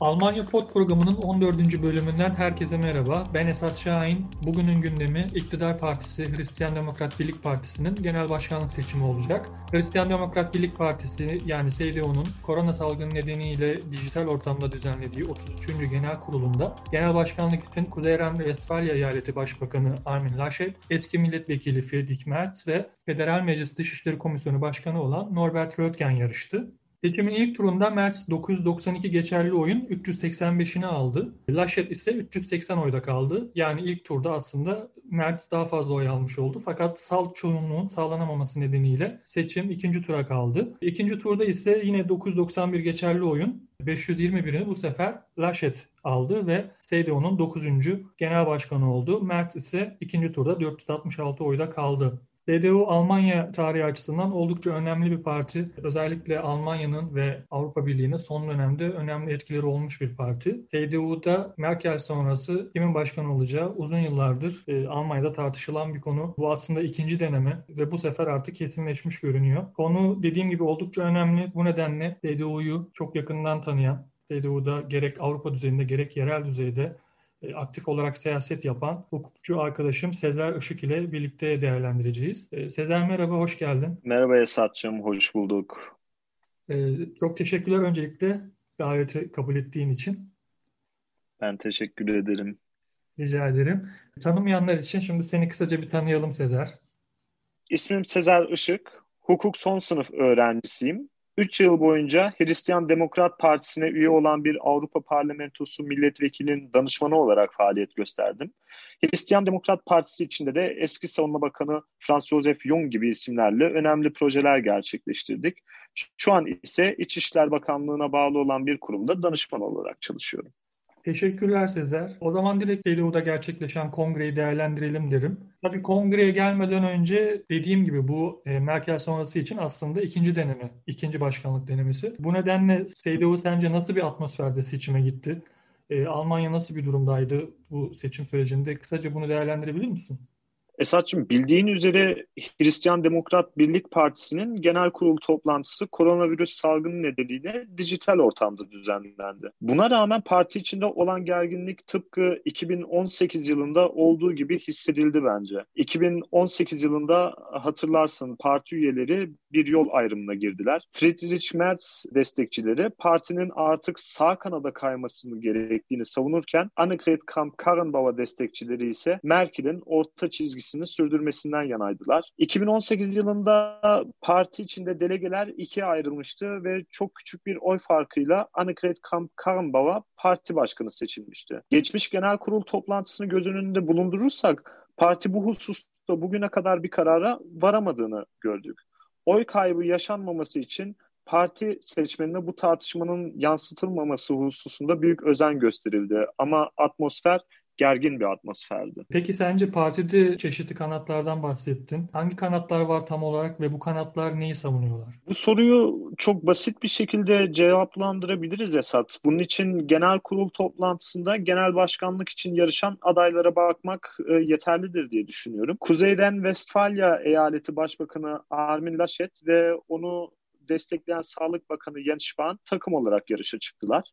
Almanya Pod programının 14. bölümünden herkese merhaba. Ben Esat Şahin. Bugünün gündemi İktidar Partisi Hristiyan Demokrat Birlik Partisi'nin genel başkanlık seçimi olacak. Hristiyan Demokrat Birlik Partisi yani CDU'nun korona salgını nedeniyle dijital ortamda düzenlediği 33. Genel Kurulu'nda genel başkanlık için Kuzey Ren-Vestfalya Eyaleti Başbakanı Armin Laschet, eski milletvekili Friedrich Merz ve Federal Meclis Dışişleri Komisyonu Başkanı olan Norbert Röttgen yarıştı. Seçimin ilk turunda Merz 992 geçerli oyun 385'ini aldı. Laschet ise 380 oyda kaldı. Yani ilk turda aslında Merz daha fazla oy almış oldu. Fakat salt çoğunluğun sağlanamaması nedeniyle seçim ikinci tura kaldı. İkinci turda ise yine 991 geçerli oyun 521'ini bu sefer Laschet aldı ve CDU'nun 9. genel başkanı oldu. Merz ise ikinci turda 466 oyda kaldı. CDU Almanya tarihi açısından oldukça önemli bir parti. Özellikle Almanya'nın ve Avrupa Birliği'nin son dönemde önemli etkileri olmuş bir parti. CDU'da Merkel sonrası kimin başkan olacağı uzun yıllardır e, Almanya'da tartışılan bir konu. Bu aslında ikinci deneme ve bu sefer artık kesinleşmiş görünüyor. Konu dediğim gibi oldukça önemli. Bu nedenle CDU'yu çok yakından tanıyan, CDU'da gerek Avrupa düzeyinde gerek yerel düzeyde aktif olarak siyaset yapan hukukçu arkadaşım Sezer Işık ile birlikte değerlendireceğiz. E, Sezer merhaba, hoş geldin. Merhaba Esat'cığım, hoş bulduk. E, çok teşekkürler öncelikle daveti kabul ettiğin için. Ben teşekkür ederim. Rica ederim. Tanımayanlar için şimdi seni kısaca bir tanıyalım Sezer. İsmim Sezer Işık. Hukuk son sınıf öğrencisiyim. 3 yıl boyunca Hristiyan Demokrat Partisi'ne üye olan bir Avrupa Parlamentosu milletvekilinin danışmanı olarak faaliyet gösterdim. Hristiyan Demokrat Partisi içinde de eski Savunma Bakanı Franz Josef Jung gibi isimlerle önemli projeler gerçekleştirdik. Şu an ise İçişler Bakanlığı'na bağlı olan bir kurumda danışman olarak çalışıyorum. Teşekkürler Sezer. O zaman direkt CDU'da gerçekleşen kongreyi değerlendirelim derim. Tabii kongreye gelmeden önce dediğim gibi bu e, Merkel sonrası için aslında ikinci deneme, ikinci başkanlık denemesi. Bu nedenle CDU sence nasıl bir atmosferde seçime gitti? E, Almanya nasıl bir durumdaydı bu seçim sürecinde? Kısaca bunu değerlendirebilir misin? Esat'cığım bildiğin üzere Hristiyan Demokrat Birlik Partisi'nin genel kurul toplantısı koronavirüs salgını nedeniyle dijital ortamda düzenlendi. Buna rağmen parti içinde olan gerginlik tıpkı 2018 yılında olduğu gibi hissedildi bence. 2018 yılında hatırlarsın parti üyeleri bir yol ayrımına girdiler. Friedrich Merz destekçileri partinin artık sağ kanada kaymasını gerektiğini savunurken Annegret Kramp-Karrenbauer destekçileri ise Merkel'in orta çizgisi ilişkisini sürdürmesinden yanaydılar. 2018 yılında parti içinde delegeler ikiye ayrılmıştı ve çok küçük bir oy farkıyla Annegret Kramp-Karrenbauer parti başkanı seçilmişti. Geçmiş genel kurul toplantısını göz önünde bulundurursak parti bu hususta bugüne kadar bir karara varamadığını gördük. Oy kaybı yaşanmaması için parti seçmenine bu tartışmanın yansıtılmaması hususunda büyük özen gösterildi. Ama atmosfer gergin bir atmosferdi. Peki sence partide çeşitli kanatlardan bahsettin. Hangi kanatlar var tam olarak ve bu kanatlar neyi savunuyorlar? Bu soruyu çok basit bir şekilde cevaplandırabiliriz Esat. Bunun için genel kurul toplantısında genel başkanlık için yarışan adaylara bakmak e, yeterlidir diye düşünüyorum. Kuzeyden Westfalia eyaleti başbakanı Armin Laschet ve onu destekleyen Sağlık Bakanı Jens Spahn takım olarak yarışa çıktılar.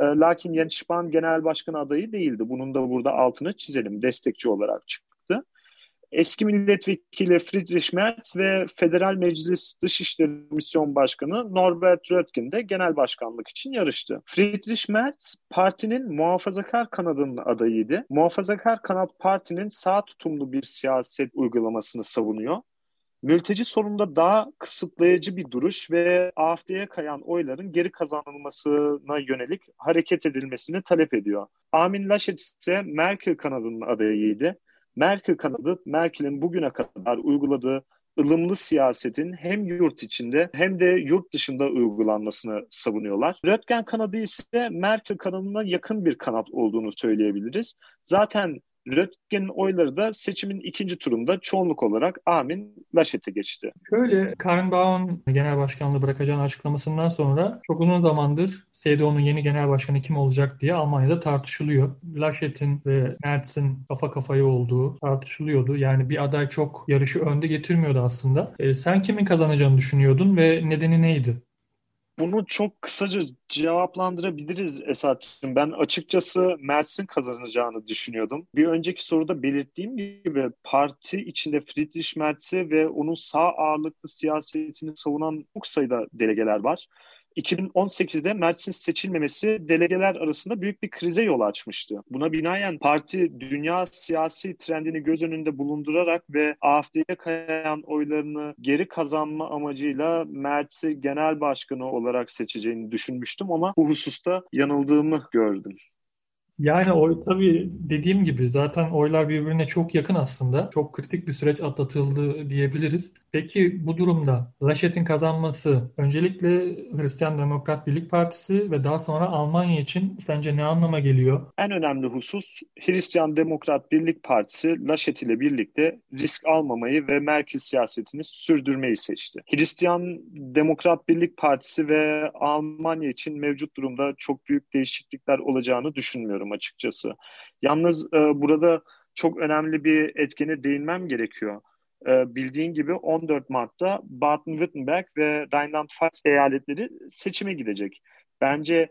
E, lakin Jens Spahn genel başkan adayı değildi. Bunun da burada altını çizelim. Destekçi olarak çıktı. Eski milletvekili Friedrich Merz ve Federal Meclis Dışişleri Misyon Başkanı Norbert Röttgen de genel başkanlık için yarıştı. Friedrich Merz partinin muhafazakar kanadının adayıydı. Muhafazakar kanat partinin sağ tutumlu bir siyaset uygulamasını savunuyor mülteci sorununda daha kısıtlayıcı bir duruş ve AFD'ye kayan oyların geri kazanılmasına yönelik hareket edilmesini talep ediyor. Amin Laschet ise Merkel kanadının adayıydı. Merkel kanadı Merkel'in bugüne kadar uyguladığı ılımlı siyasetin hem yurt içinde hem de yurt dışında uygulanmasını savunuyorlar. Röttgen kanadı ise Merkel kanadına yakın bir kanat olduğunu söyleyebiliriz. Zaten Röttgen'in oyları da seçimin ikinci turunda çoğunluk olarak Amin Laşet'e geçti. Şöyle Karin Baun genel başkanlığı bırakacağını açıklamasından sonra çok uzun zamandır CDU'nun yeni genel başkanı kim olacak diye Almanya'da tartışılıyor. Laşet'in ve Merz'in kafa kafaya olduğu tartışılıyordu. Yani bir aday çok yarışı önde getirmiyordu aslında. E, sen kimin kazanacağını düşünüyordun ve nedeni neydi? Bunu çok kısaca cevaplandırabiliriz Esat'cığım. Ben açıkçası Mersin kazanacağını düşünüyordum. Bir önceki soruda belirttiğim gibi parti içinde Friedrich Merz'i ve onun sağ ağırlıklı siyasetini savunan çok sayıda delegeler var. 2018'de Mersin seçilmemesi delegeler arasında büyük bir krize yol açmıştı. Buna binaen parti dünya siyasi trendini göz önünde bulundurarak ve AFD'ye kayan oylarını geri kazanma amacıyla Mert'i genel başkanı olarak seçeceğini düşünmüştüm ama bu hususta yanıldığımı gördüm. Yani oy tabii dediğim gibi zaten oylar birbirine çok yakın aslında. Çok kritik bir süreç atlatıldı diyebiliriz. Peki bu durumda Laschet'in kazanması öncelikle Hristiyan Demokrat Birlik Partisi ve daha sonra Almanya için sence ne anlama geliyor? En önemli husus Hristiyan Demokrat Birlik Partisi Laschet ile birlikte risk almamayı ve Merkel siyasetini sürdürmeyi seçti. Hristiyan Demokrat Birlik Partisi ve Almanya için mevcut durumda çok büyük değişiklikler olacağını düşünmüyorum açıkçası. Yalnız e, burada çok önemli bir etkene değinmem gerekiyor. E, bildiğin gibi 14 Mart'ta Baden-Württemberg ve Rheinland-Pfalz eyaletleri seçime gidecek. Bence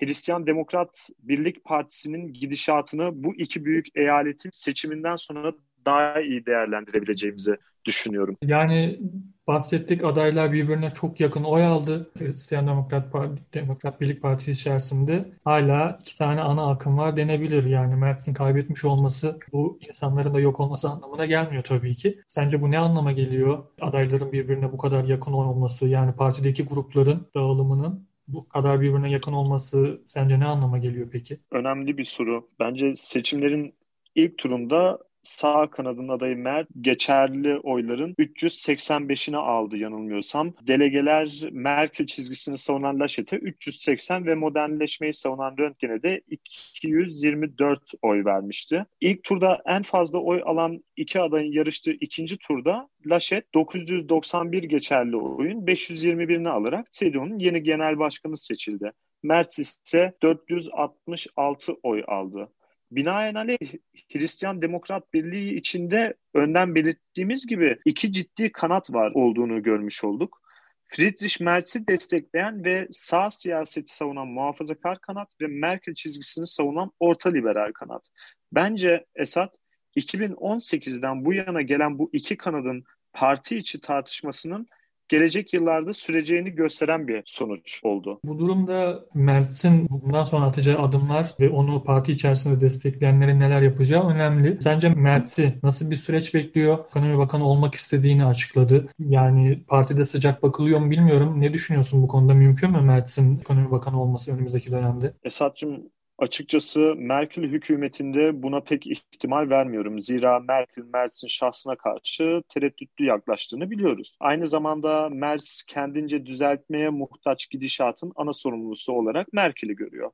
Hristiyan Demokrat Birlik Partisi'nin gidişatını bu iki büyük eyaletin seçiminden sonra daha iyi değerlendirebileceğimizi düşünüyorum. Yani bahsettik adaylar birbirine çok yakın oy aldı. Hristiyan Demokrat Parti, Demokrat Birlik Partisi içerisinde hala iki tane ana akım var denebilir. Yani Mertz'in kaybetmiş olması bu insanların da yok olması anlamına gelmiyor tabii ki. Sence bu ne anlama geliyor? Adayların birbirine bu kadar yakın olması yani partideki grupların dağılımının bu kadar birbirine yakın olması sence ne anlama geliyor peki? Önemli bir soru. Bence seçimlerin ilk turunda sağ kanadın adayı Mert geçerli oyların 385'ini aldı yanılmıyorsam. Delegeler Merkel çizgisini savunan Laşet'e 380 ve modernleşmeyi savunan Röntgen'e de 224 oy vermişti. İlk turda en fazla oy alan iki adayın yarıştığı ikinci turda Laşet 991 geçerli oyun 521'ini alarak CDU'nun yeni genel başkanı seçildi. Merz ise 466 oy aldı. Binaenaleyh Hristiyan Demokrat Birliği içinde önden belirttiğimiz gibi iki ciddi kanat var olduğunu görmüş olduk. Friedrich Merz'i destekleyen ve sağ siyaseti savunan muhafazakar kanat ve Merkel çizgisini savunan orta liberal kanat. Bence Esad 2018'den bu yana gelen bu iki kanadın parti içi tartışmasının gelecek yıllarda süreceğini gösteren bir sonuç oldu. Bu durumda Mertz'in bundan sonra atacağı adımlar ve onu parti içerisinde destekleyenlerin neler yapacağı önemli. Sence Mertz'i nasıl bir süreç bekliyor? Ekonomi Bakanı olmak istediğini açıkladı. Yani partide sıcak bakılıyor mu bilmiyorum. Ne düşünüyorsun bu konuda? Mümkün mü Mertz'in ekonomi bakanı olması önümüzdeki dönemde? Esat'cığım Açıkçası Merkel hükümetinde buna pek ihtimal vermiyorum. Zira Merkel Merz'in şahsına karşı tereddütlü yaklaştığını biliyoruz. Aynı zamanda Merz kendince düzeltmeye muhtaç gidişatın ana sorumlusu olarak Merkel'i görüyor.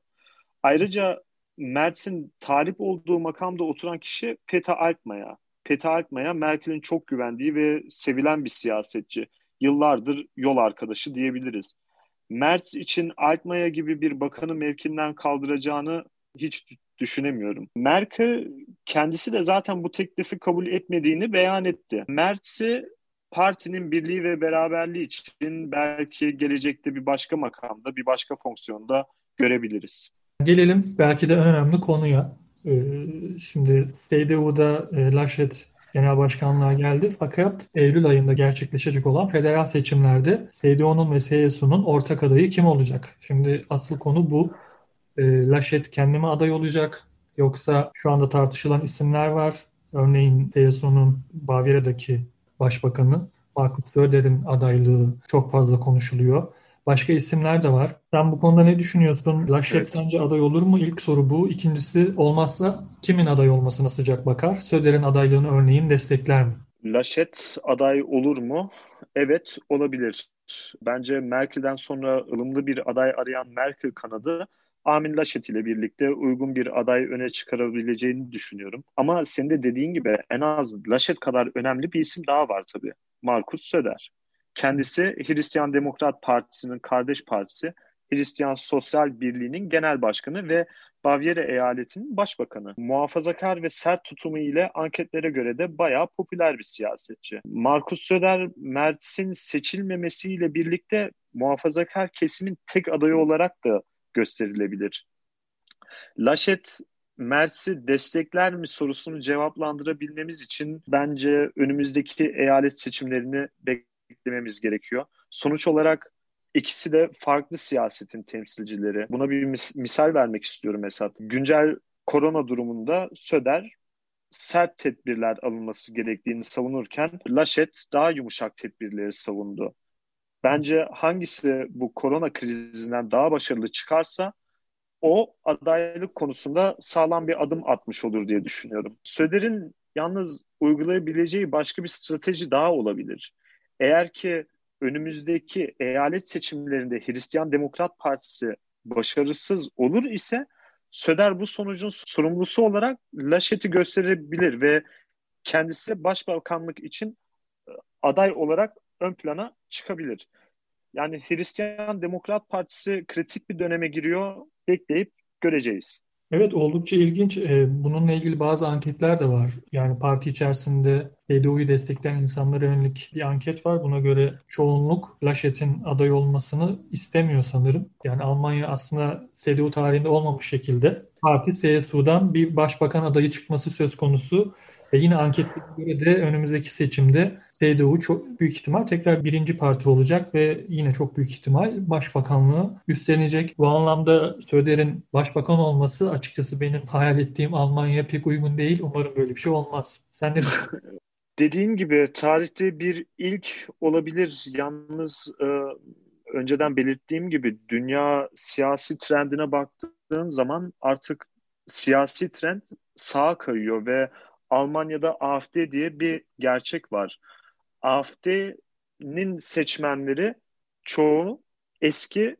Ayrıca Merz'in talip olduğu makamda oturan kişi Peter Altmaier. Peter Altmaier Merkel'in çok güvendiği ve sevilen bir siyasetçi. Yıllardır yol arkadaşı diyebiliriz. Merz için Altmaier gibi bir bakanı mevkinden kaldıracağını hiç düşünemiyorum. Merkel kendisi de zaten bu teklifi kabul etmediğini beyan etti. Merz'i partinin birliği ve beraberliği için belki gelecekte bir başka makamda, bir başka fonksiyonda görebiliriz. Gelelim belki de en önemli konuya. Ee, şimdi CDU'da e, Laschet genel başkanlığa geldi. Fakat Eylül ayında gerçekleşecek olan federal seçimlerde CDU'nun ve CSU'nun ortak adayı kim olacak? Şimdi asıl konu bu. E, Laschet kendime aday olacak? Yoksa şu anda tartışılan isimler var. Örneğin CSU'nun Bavyera'daki başbakanı Markus Söder'in adaylığı çok fazla konuşuluyor. Başka isimler de var. Sen bu konuda ne düşünüyorsun? Laşet evet. sence aday olur mu? İlk soru bu. İkincisi olmazsa kimin aday olmasına sıcak bakar? Söder'in adaylığını örneğin destekler mi? Laşet aday olur mu? Evet olabilir. Bence Merkel'den sonra ılımlı bir aday arayan Merkel kanadı Amin Laşet ile birlikte uygun bir aday öne çıkarabileceğini düşünüyorum. Ama senin de dediğin gibi en az Laşet kadar önemli bir isim daha var tabii. Markus Söder. Kendisi Hristiyan Demokrat Partisi'nin kardeş partisi Hristiyan Sosyal Birliği'nin genel başkanı ve Bavyera eyaletinin başbakanı. Muhafazakar ve sert tutumu ile anketlere göre de bayağı popüler bir siyasetçi. Markus Söder, Mertz'in seçilmemesiyle birlikte muhafazakar kesimin tek adayı olarak da gösterilebilir. Laşet Mersi destekler mi sorusunu cevaplandırabilmemiz için bence önümüzdeki eyalet seçimlerini beklememiz gerekiyor. Sonuç olarak ikisi de farklı siyasetin temsilcileri. Buna bir mis- misal vermek istiyorum Esat. Güncel korona durumunda Söder sert tedbirler alınması gerektiğini savunurken Laşet daha yumuşak tedbirleri savundu. Bence hangisi bu korona krizinden daha başarılı çıkarsa o adaylık konusunda sağlam bir adım atmış olur diye düşünüyorum. Söder'in yalnız uygulayabileceği başka bir strateji daha olabilir. Eğer ki önümüzdeki eyalet seçimlerinde Hristiyan Demokrat Partisi başarısız olur ise Söder bu sonucun sorumlusu olarak Laşet'i gösterebilir ve kendisi başbakanlık için e, aday olarak ön plana çıkabilir. Yani Hristiyan Demokrat Partisi kritik bir döneme giriyor. Bekleyip göreceğiz. Evet oldukça ilginç. Ee, bununla ilgili bazı anketler de var. Yani parti içerisinde CDU'yu destekleyen insanlara yönelik bir anket var. Buna göre çoğunluk Laschet'in aday olmasını istemiyor sanırım. Yani Almanya aslında CDU tarihinde olmamış şekilde parti CSU'dan bir başbakan adayı çıkması söz konusu. Ve yine anketlere göre de önümüzdeki seçimde CDU çok büyük ihtimal tekrar birinci parti olacak ve yine çok büyük ihtimal başbakanlığı üstlenecek. Bu anlamda Söder'in başbakan olması açıkçası benim hayal ettiğim Almanya'ya pek uygun değil. Umarım böyle bir şey olmaz. Sen ne düşünüyorsun? Dediğim gibi tarihte bir ilk olabilir. Yalnız e, önceden belirttiğim gibi dünya siyasi trendine baktığın zaman artık siyasi trend sağa kayıyor ve Almanya'da AfD diye bir gerçek var. AfD'nin seçmenleri çoğu eski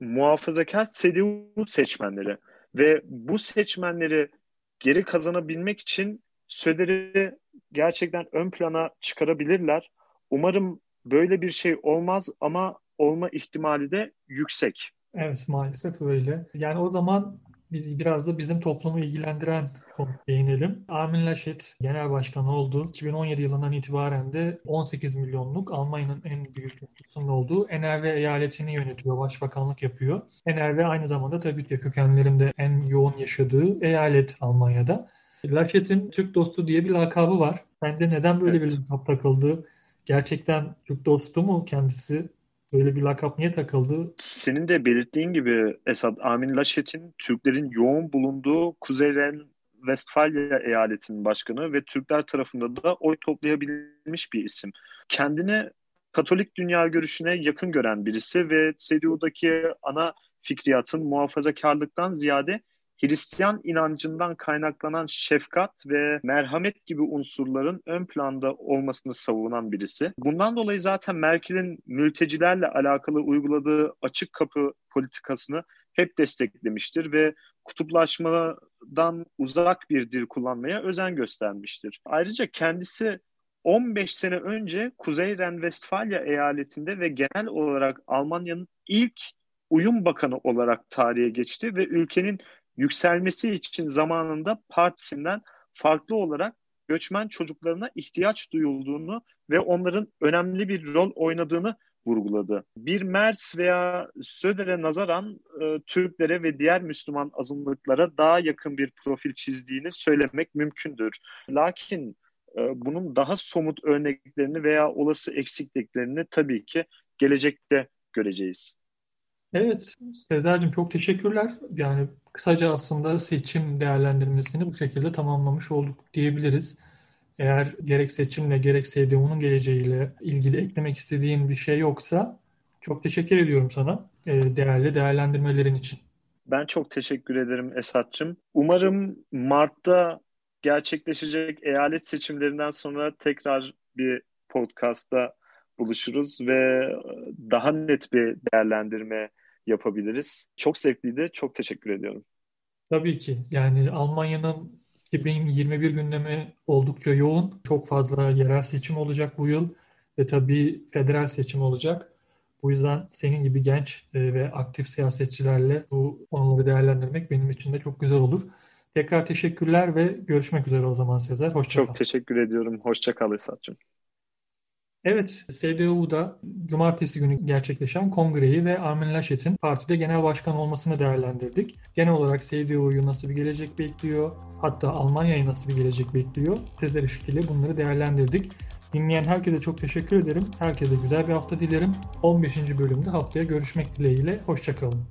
muhafazakar CDU seçmenleri ve bu seçmenleri geri kazanabilmek için Söder'i gerçekten ön plana çıkarabilirler. Umarım böyle bir şey olmaz ama olma ihtimali de yüksek. Evet maalesef öyle. Yani o zaman biz biraz da bizim toplumu ilgilendiren konu değinelim. Armin Laschet genel başkan oldu. 2017 yılından itibaren de 18 milyonluk Almanya'nın en büyük nüfusunun olduğu NRV eyaletini yönetiyor, başbakanlık yapıyor. NRV aynı zamanda tabii ki kökenlerin de en yoğun yaşadığı eyalet Almanya'da. Laschet'in Türk dostu diye bir lakabı var. Bende neden böyle bir lakap takıldı? Gerçekten Türk dostu mu kendisi? Böyle bir lakap niye takıldı? Senin de belirttiğin gibi Esad Amin Laşet'in Türklerin yoğun bulunduğu Kuzey Westfalia eyaletinin başkanı ve Türkler tarafında da oy toplayabilmiş bir isim. Kendini Katolik dünya görüşüne yakın gören birisi ve CDU'daki ana fikriyatın muhafazakarlıktan ziyade Hristiyan inancından kaynaklanan şefkat ve merhamet gibi unsurların ön planda olmasını savunan birisi. Bundan dolayı zaten Merkel'in mültecilerle alakalı uyguladığı açık kapı politikasını hep desteklemiştir ve kutuplaşmadan uzak bir dil kullanmaya özen göstermiştir. Ayrıca kendisi 15 sene önce Kuzey Ren-Vestfalya eyaletinde ve genel olarak Almanya'nın ilk uyum bakanı olarak tarihe geçti ve ülkenin yükselmesi için zamanında partisinden farklı olarak göçmen çocuklarına ihtiyaç duyulduğunu ve onların önemli bir rol oynadığını vurguladı. Bir Merz veya Söder'e nazaran e, Türklere ve diğer Müslüman azınlıklara daha yakın bir profil çizdiğini söylemek mümkündür. Lakin e, bunun daha somut örneklerini veya olası eksikliklerini tabii ki gelecekte göreceğiz. Evet, Sezer'cim çok teşekkürler. Yani kısaca aslında seçim değerlendirmesini bu şekilde tamamlamış olduk diyebiliriz. Eğer gerek seçimle gerek SDU'nun geleceğiyle ilgili eklemek istediğin bir şey yoksa çok teşekkür ediyorum sana e, değerli değerlendirmelerin için. Ben çok teşekkür ederim Esat'cığım. Umarım Mart'ta gerçekleşecek eyalet seçimlerinden sonra tekrar bir podcast'ta buluşuruz ve daha net bir değerlendirme yapabiliriz. Çok zevkliydi. Çok teşekkür ediyorum. Tabii ki. Yani Almanya'nın 2021 gündemi oldukça yoğun. Çok fazla yerel seçim olacak bu yıl ve tabii federal seçim olacak. Bu yüzden senin gibi genç e, ve aktif siyasetçilerle bu konuları değerlendirmek benim için de çok güzel olur. Tekrar teşekkürler ve görüşmek üzere o zaman Sezer. Hoşça Çok teşekkür ediyorum. Hoşça kal Esat'cığım. Evet, CDU'da cumartesi günü gerçekleşen kongreyi ve Armin Laschet'in partide genel başkan olmasını değerlendirdik. Genel olarak CDU'yu nasıl bir gelecek bekliyor, hatta Almanya'yı nasıl bir gelecek bekliyor, tezler ışıkıyla bunları değerlendirdik. Dinleyen herkese çok teşekkür ederim. Herkese güzel bir hafta dilerim. 15. bölümde haftaya görüşmek dileğiyle. Hoşçakalın.